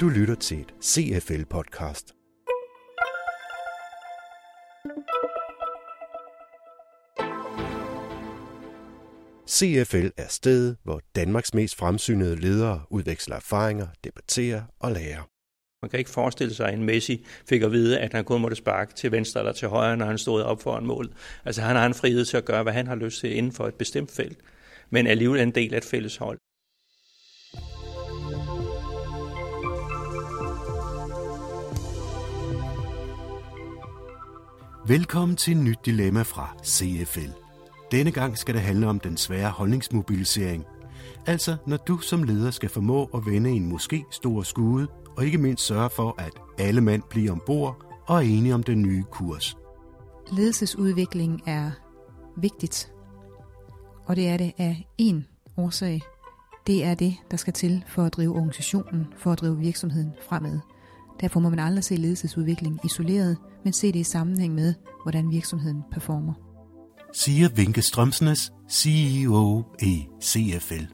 Du lytter til et CFL-podcast. CFL er stedet, hvor Danmarks mest fremsynede ledere udveksler erfaringer, debatterer og lærer. Man kan ikke forestille sig, at en Messi fik at vide, at han kun måtte sparke til venstre eller til højre, når han stod op foran mål. Altså han har en frihed til at gøre, hvad han har lyst til inden for et bestemt felt, men alligevel en del af et fælles hold. Velkommen til et nyt dilemma fra CFL. Denne gang skal det handle om den svære holdningsmobilisering. Altså, når du som leder skal formå at vende en måske stor skude, og ikke mindst sørge for, at alle mand bliver ombord og er enige om den nye kurs. Ledelsesudvikling er vigtigt, og det er det af én årsag. Det er det, der skal til for at drive organisationen, for at drive virksomheden fremad. Derfor må man aldrig se ledelsesudvikling isoleret, men se det i sammenhæng med, hvordan virksomheden performer. Siger Vinke Strømsnes, CEO i CFL.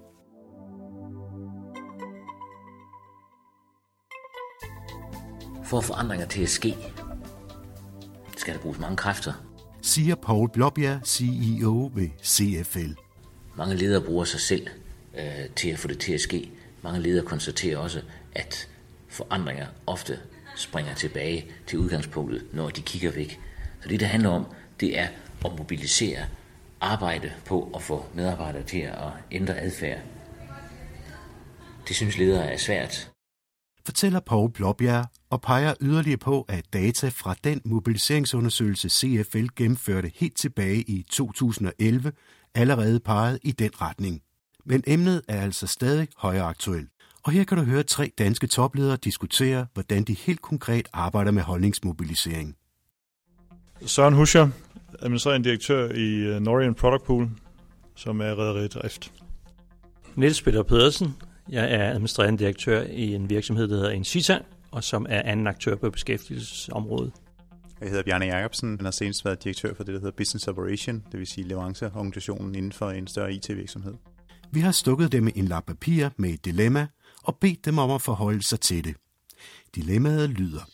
For forandringer til at ske, skal der bruges mange kræfter. Siger Paul Blåbjerg, CEO ved CFL. Mange ledere bruger sig selv øh, til at få det til at ske. Mange ledere konstaterer også, at forandringer ofte springer tilbage til udgangspunktet, når de kigger væk. Så det, det handler om, det er at mobilisere arbejde på at få medarbejdere til at ændre adfærd. Det synes ledere er svært. Fortæller Paul Blåbjerg og peger yderligere på, at data fra den mobiliseringsundersøgelse CFL gennemførte helt tilbage i 2011 allerede pegede i den retning. Men emnet er altså stadig højere aktuelt. Og her kan du høre tre danske topledere diskutere, hvordan de helt konkret arbejder med holdningsmobilisering. Søren Huscher, administrerende direktør i øh, Norian Product Pool, som er rederi drift. Niels Peter Pedersen, jeg er administrerende direktør i en virksomhed, der hedder Incita, og som er anden aktør på beskæftigelsesområdet. Jeg hedder Bjarne Jacobsen, og har senest været direktør for det, der hedder Business Operation, det vil sige leveranceorganisationen inden for en større IT-virksomhed. Vi har stukket dem en lap papir med et dilemma og bedt dem om at forholde sig til det. Dilemmaet lyder.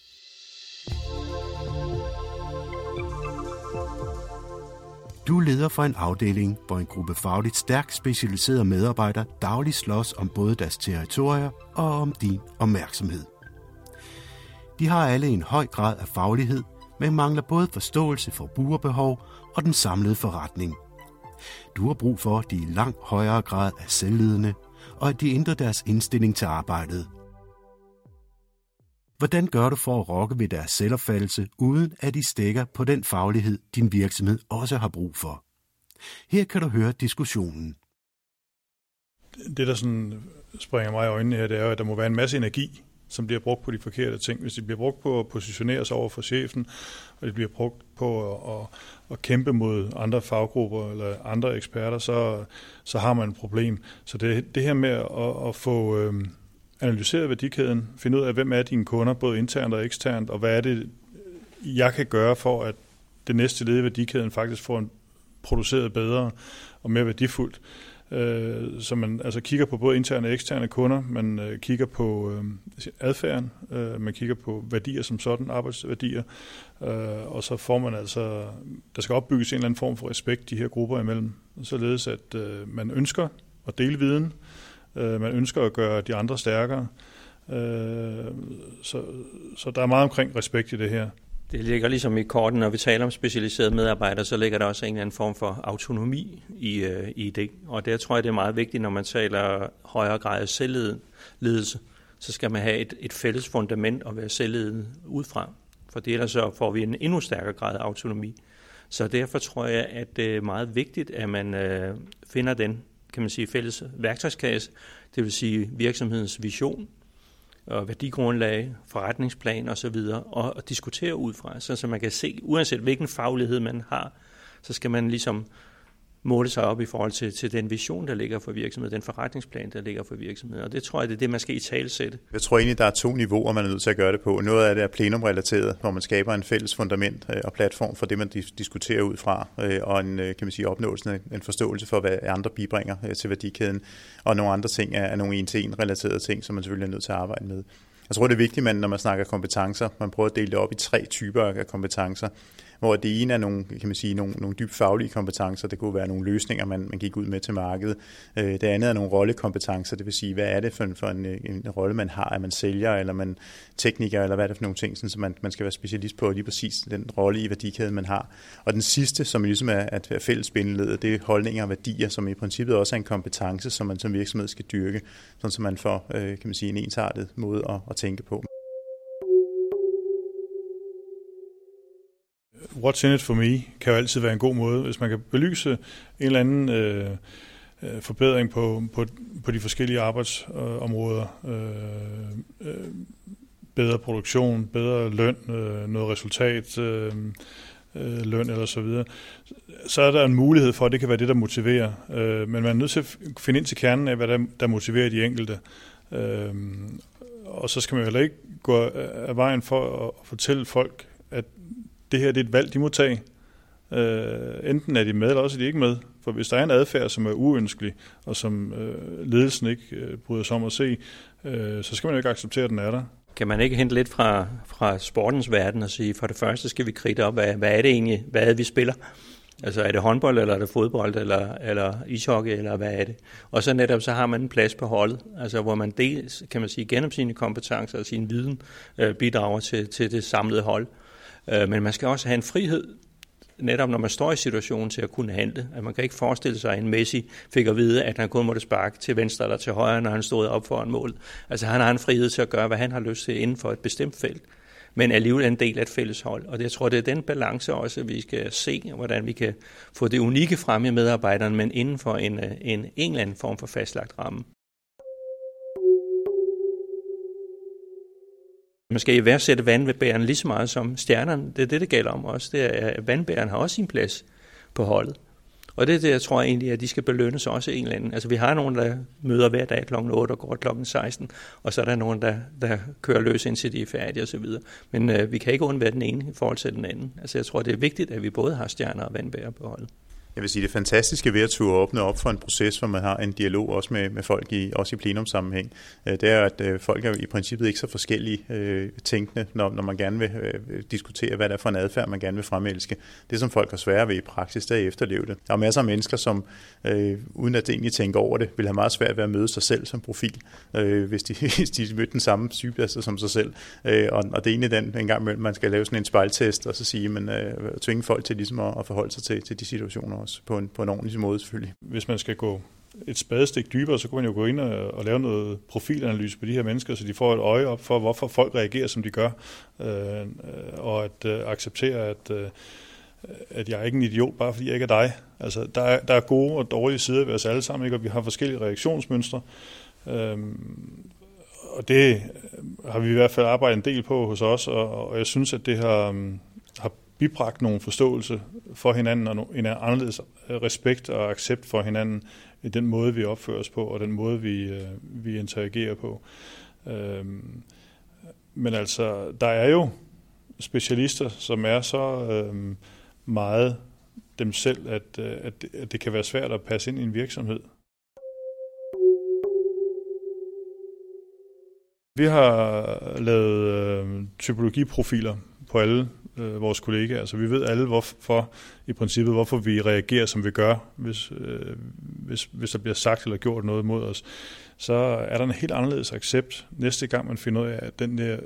Du er leder for en afdeling, hvor en gruppe fagligt stærkt specialiserede medarbejdere dagligt slås om både deres territorier og om din opmærksomhed. De har alle en høj grad af faglighed, men mangler både forståelse for brugerbehov og den samlede forretning. Du har brug for, at de i langt højere grad er selvledende, og at de ændrer deres indstilling til arbejdet. Hvordan gør du for at rokke ved deres selvopfattelse, uden at de stikker på den faglighed, din virksomhed også har brug for? Her kan du høre diskussionen. Det, der sådan springer mig i øjnene her, det er jo, at der må være en masse energi, som bliver brugt på de forkerte ting. Hvis det bliver brugt på at positionere sig over for chefen, og det bliver brugt på at, at, at kæmpe mod andre faggrupper eller andre eksperter, så, så har man et problem. Så det, det her med at, at få øh, analyseret værdikæden, finde ud af, hvem er dine kunder, både internt og eksternt, og hvad er det, jeg kan gøre for, at det næste led i værdikæden faktisk får en produceret bedre og mere værdifuldt øh, øh, så man altså kigger på både interne og eksterne kunder, man øh, kigger på øh, adfærden, øh, man kigger på værdier som sådan, arbejdsværdier, øh, og så får man altså, der skal opbygges en eller anden form for respekt de her grupper imellem, således at øh, man ønsker at dele viden, øh, man ønsker at gøre de andre stærkere, øh, så, så der er meget omkring respekt i det her. Det ligger ligesom i korten, når vi taler om specialiserede medarbejdere, så ligger der også en eller anden form for autonomi i, øh, i det. Og der tror jeg, det er meget vigtigt, når man taler højere grad af selvledelse, så skal man have et, et fælles fundament at være selvledende ud fra. For det ellers så får vi en endnu stærkere grad af autonomi. Så derfor tror jeg, at det er meget vigtigt, at man øh, finder den kan man sige, fælles værktøjskasse, det vil sige virksomhedens vision, og værdigrundlag, forretningsplan osv., og, og diskutere ud fra, så, så man kan se, uanset hvilken faglighed man har, så skal man ligesom måle sig op i forhold til, til den vision, der ligger for virksomheden, den forretningsplan, der ligger for virksomheden. Og det tror jeg, det er det, man skal i talsætte. Jeg tror egentlig, der er to niveauer, man er nødt til at gøre det på. Noget af det er plenumrelateret, hvor man skaber en fælles fundament øh, og platform for det, man diskuterer ud fra, øh, og en, øh, kan man sige, opnåelsen af en forståelse for, hvad andre bibringer til værdikæden. Og nogle andre ting er nogle en-til-en relaterede ting, som man selvfølgelig er nødt til at arbejde med. Jeg tror, det er vigtigt, man, når man snakker kompetencer, man prøver at dele det op i tre typer af kompetencer hvor det ene er nogle, kan man sige, nogle, nogle dybt faglige kompetencer, det kunne være nogle løsninger, man, man gik ud med til markedet. Øh, det andet er nogle rollekompetencer, det vil sige, hvad er det for en, for en, en rolle, man har? Er man sælger, eller man tekniker, eller hvad er det for nogle ting, sådan, så man, man skal være specialist på lige præcis den rolle i værdikæden, man har. Og den sidste, som ligesom er at være fælles det er holdninger og værdier, som i princippet også er en kompetence, som man som virksomhed skal dyrke, sådan så man får øh, kan man sige, en ensartet måde at, at tænke på. What's in it for me kan jo altid være en god måde, hvis man kan belyse en eller anden øh, øh, forbedring på, på, på de forskellige arbejdsområder. Øh, øh, bedre produktion, bedre løn, øh, noget resultat, øh, øh, løn eller så videre, så er der en mulighed for, at det kan være det, der motiverer. Øh, men man er nødt til at finde ind til kernen af, hvad der, der motiverer de enkelte. Øh, og så skal man jo heller ikke gå øh, af vejen for at fortælle folk, at det her det er et valg, de må tage. Øh, enten er de med, eller også er de ikke med. For hvis der er en adfærd, som er uønskelig, og som øh, ledelsen ikke øh, bryder sig om at se, øh, så skal man jo ikke acceptere, at den er der. Kan man ikke hente lidt fra, fra sportens verden og sige, for det første skal vi kridte op, hvad, hvad er det egentlig, hvad er det, vi spiller? Altså er det håndbold, eller er det fodbold, eller, eller ishockey, eller hvad er det? Og så netop så har man en plads på holdet, altså hvor man dels, kan man sige, gennem sine kompetencer og sin viden øh, bidrager til, til det samlede hold. Øh, Øh, men man skal også have en frihed, netop når man står i situationen til at kunne handle. At man kan ikke forestille sig, at en Messi fik at vide, at han kun måtte sparke til venstre eller til højre, når han stod op for en mål. Altså han har en frihed til at gøre, hvad han har lyst til inden for et bestemt felt men alligevel en del af et fælles hold. Og jeg tror, det er den balance også, vi skal se, hvordan vi kan få det unikke frem i medarbejderne, men inden for en, øh, en, en eller anden form for fastlagt ramme. Man skal i værdsætte vandbæreren lige så meget som stjernerne. Det er det, det gælder om også. Det er, at vandbæreren har også sin plads på holdet. Og det er det, jeg tror egentlig, at de skal belønnes også en eller anden. Altså vi har nogen, der møder hver dag kl. 8 og går kl. 16, og så er der nogen, der, der kører løs indtil de er færdige osv. Men øh, vi kan ikke undvære den ene i forhold til den anden. Altså jeg tror, det er vigtigt, at vi både har stjerner og vandbærer på holdet. Jeg vil sige, det fantastiske ved at turde åbne op for en proces, hvor man har en dialog også med, med folk, i, også i plenumsammenhæng, øh, det er, at øh, folk er i princippet ikke så forskellige øh, tænkende, når, når man gerne vil øh, diskutere, hvad det er for en adfærd, man gerne vil fremelske. Det, som folk har svære ved i praksis, det er at efterleve det. Der er masser af mennesker, som øh, uden at egentlig tænke over det, vil have meget svært ved at møde sig selv som profil, øh, hvis, de, hvis de mødte den samme type som sig selv. Øh, og, og det er egentlig den, en gang imellem, man skal lave sådan en spejltest, og så sige, men øh, tvinge folk til ligesom at, at forholde sig til, til de situationer også på en, på en ordentlig måde selvfølgelig. Hvis man skal gå et spadestik dybere, så kunne man jo gå ind og, og lave noget profilanalyse på de her mennesker, så de får et øje op for, hvorfor folk reagerer, som de gør, øh, og at øh, acceptere, at, øh, at jeg er ikke en idiot, bare fordi jeg ikke er dig. Altså, der er, der er gode og dårlige sider ved os alle sammen, ikke? og vi har forskellige reaktionsmønstre. Øh, og det har vi i hvert fald arbejdet en del på hos os, og, og jeg synes, at det har, øhm, har bibragt nogle forståelse for hinanden og en anderledes øh, respekt og accept for hinanden i den måde, vi opfører os på og den måde, vi, øh, vi interagerer på. Øhm, men altså, der er jo specialister, som er så øhm, meget dem selv, at, øh, at, at det kan være svært at passe ind i en virksomhed. Vi har lavet øh, typologiprofiler på alle øh, vores kollegaer. Altså vi ved alle, hvorfor, i princippet, hvorfor vi reagerer, som vi gør, hvis, øh, hvis, hvis der bliver sagt eller gjort noget mod os. Så er der en helt anderledes accept næste gang, man finder ud af, at den der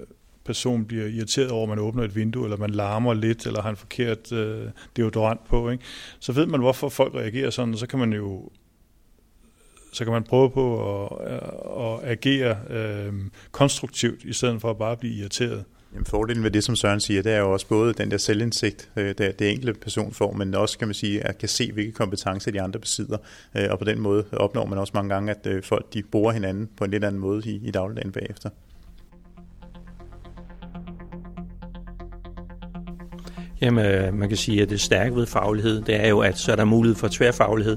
person bliver irriteret over, at man åbner et vindue, eller man larmer lidt, eller har en forkert øh, deodorant på, ikke? så ved man, hvorfor folk reagerer sådan, og så kan man jo så kan man prøve på at, at agere øh, konstruktivt, i stedet for at bare blive irriteret. Jamen, fordelen ved det, som Søren siger, det er jo også både den der selvindsigt, øh, der det enkelte person får, men også kan man sige, at kan se, hvilke kompetencer de andre besidder. Øh, og på den måde opnår man også mange gange, at øh, folk de bruger hinanden på en lidt anden måde i, i dagligdagen bagefter. Jamen, øh, man kan sige, at det stærke ved faglighed, det er jo, at så er der mulighed for tværfaglighed.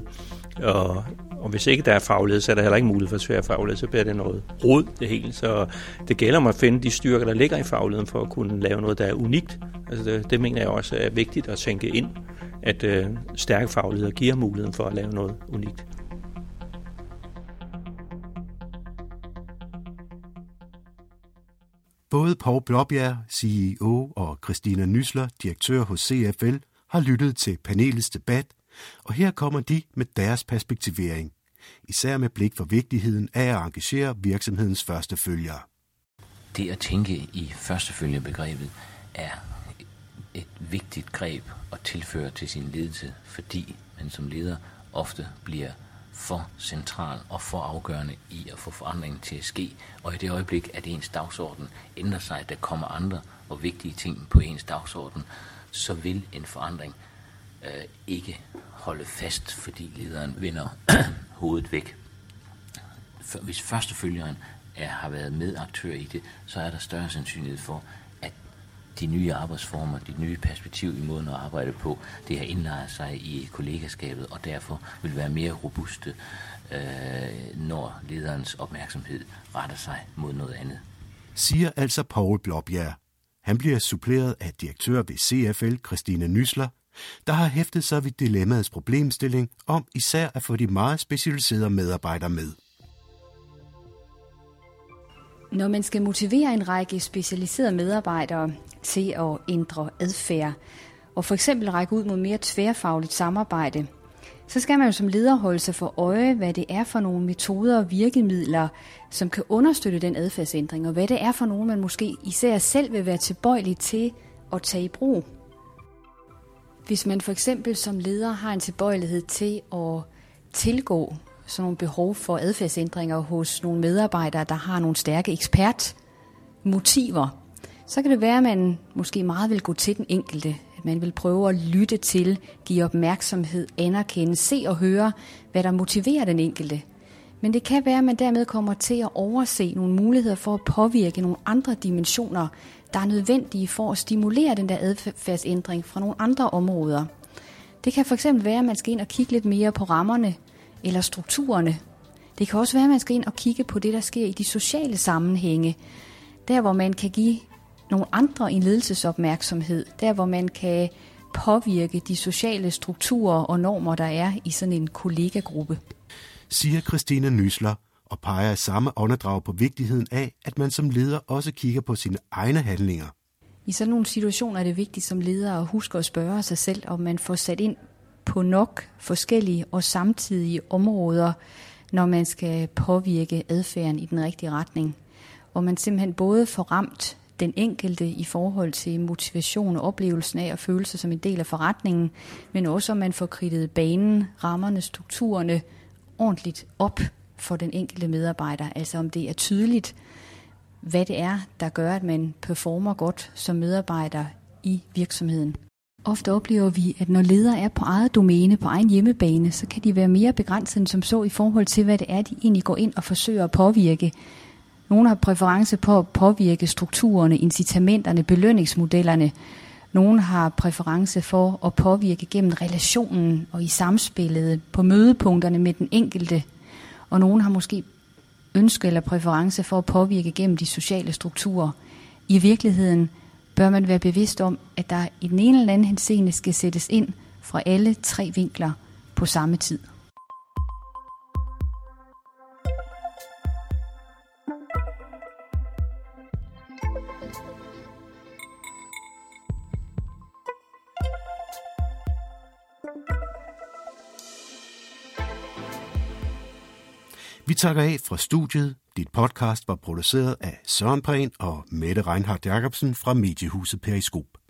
Og, og hvis ikke der er faglighed, så er der heller ikke mulighed for tværfaglighed, så bliver det noget rod det hele. Så det gælder om at finde de styrker, der ligger i fagligheden, for at kunne lave noget, der er unikt. Altså det, det mener jeg også er vigtigt at tænke ind, at øh, stærke fagligheder giver muligheden for at lave noget unikt. Både Paul Blåbjerg, CEO, og Christina Nysler, direktør hos CFL, har lyttet til panelets debat, og her kommer de med deres perspektivering, især med blik for vigtigheden af at engagere virksomhedens første følgere. Det at tænke i førstefølgebegrebet er et vigtigt greb at tilføre til sin ledelse, fordi man som leder ofte bliver for central og for afgørende i at få forandringen til at ske. Og i det øjeblik, at ens dagsorden ændrer sig, der kommer andre og vigtige ting på ens dagsorden, så vil en forandring øh, ikke holde fast, fordi lederen vender hovedet væk. For, hvis førstefølgeren er, har været medaktør i det, så er der større sandsynlighed for, at de nye arbejdsformer, de nye perspektiv i måden at arbejde på, det har indlejret sig i kollegaskabet, og derfor vil være mere robuste, øh, når lederens opmærksomhed retter sig mod noget andet. Siger altså Paul Blåbjerg. Han bliver suppleret af direktør ved CFL, Christine Nysler, der har hæftet sig ved dilemmaets problemstilling om især at få de meget specialiserede medarbejdere med. Når man skal motivere en række specialiserede medarbejdere til at ændre adfærd, og for eksempel række ud mod mere tværfagligt samarbejde, så skal man jo som leder holde sig for øje, hvad det er for nogle metoder og virkemidler, som kan understøtte den adfærdsændring, og hvad det er for nogle, man måske især selv vil være tilbøjelig til at tage i brug. Hvis man for eksempel som leder har en tilbøjelighed til at tilgå sådan nogle behov for adfærdsændringer hos nogle medarbejdere, der har nogle stærke ekspertmotiver, så kan det være, at man måske meget vil gå til den enkelte. At man vil prøve at lytte til, give opmærksomhed, anerkende, se og høre, hvad der motiverer den enkelte. Men det kan være, at man dermed kommer til at overse nogle muligheder for at påvirke nogle andre dimensioner, der er nødvendige for at stimulere den der adfærdsændring fra nogle andre områder. Det kan fx være, at man skal ind og kigge lidt mere på rammerne eller strukturerne. Det kan også være, at man skal ind og kigge på det, der sker i de sociale sammenhænge. Der, hvor man kan give nogle andre en ledelsesopmærksomhed. Der, hvor man kan påvirke de sociale strukturer og normer, der er i sådan en kollegagruppe. Siger Christine Nysler og peger i samme åndedrag på vigtigheden af, at man som leder også kigger på sine egne handlinger. I sådan nogle situationer er det vigtigt som leder at huske at spørge sig selv, om man får sat ind på nok forskellige og samtidige områder, når man skal påvirke adfærden i den rigtige retning. Hvor man simpelthen både får ramt den enkelte i forhold til motivation og oplevelsen af at føle sig som en del af forretningen, men også om man får kridtet banen, rammerne, strukturerne ordentligt op for den enkelte medarbejder. Altså om det er tydeligt, hvad det er, der gør, at man performer godt som medarbejder i virksomheden. Ofte oplever vi, at når ledere er på eget domæne, på egen hjemmebane, så kan de være mere begrænset end som så i forhold til, hvad det er, de egentlig går ind og forsøger at påvirke. Nogle har præference på at påvirke strukturerne, incitamenterne, belønningsmodellerne. Nogle har præference for at påvirke gennem relationen og i samspillet på mødepunkterne med den enkelte. Og nogen har måske ønske eller præference for at påvirke gennem de sociale strukturer. I virkeligheden bør man være bevidst om, at der i den ene eller anden henseende skal sættes ind fra alle tre vinkler på samme tid. Takker af fra studiet. Dit podcast var produceret af Søren Prehn og Mette Reinhardt Jacobsen fra Mediehuset Periskop.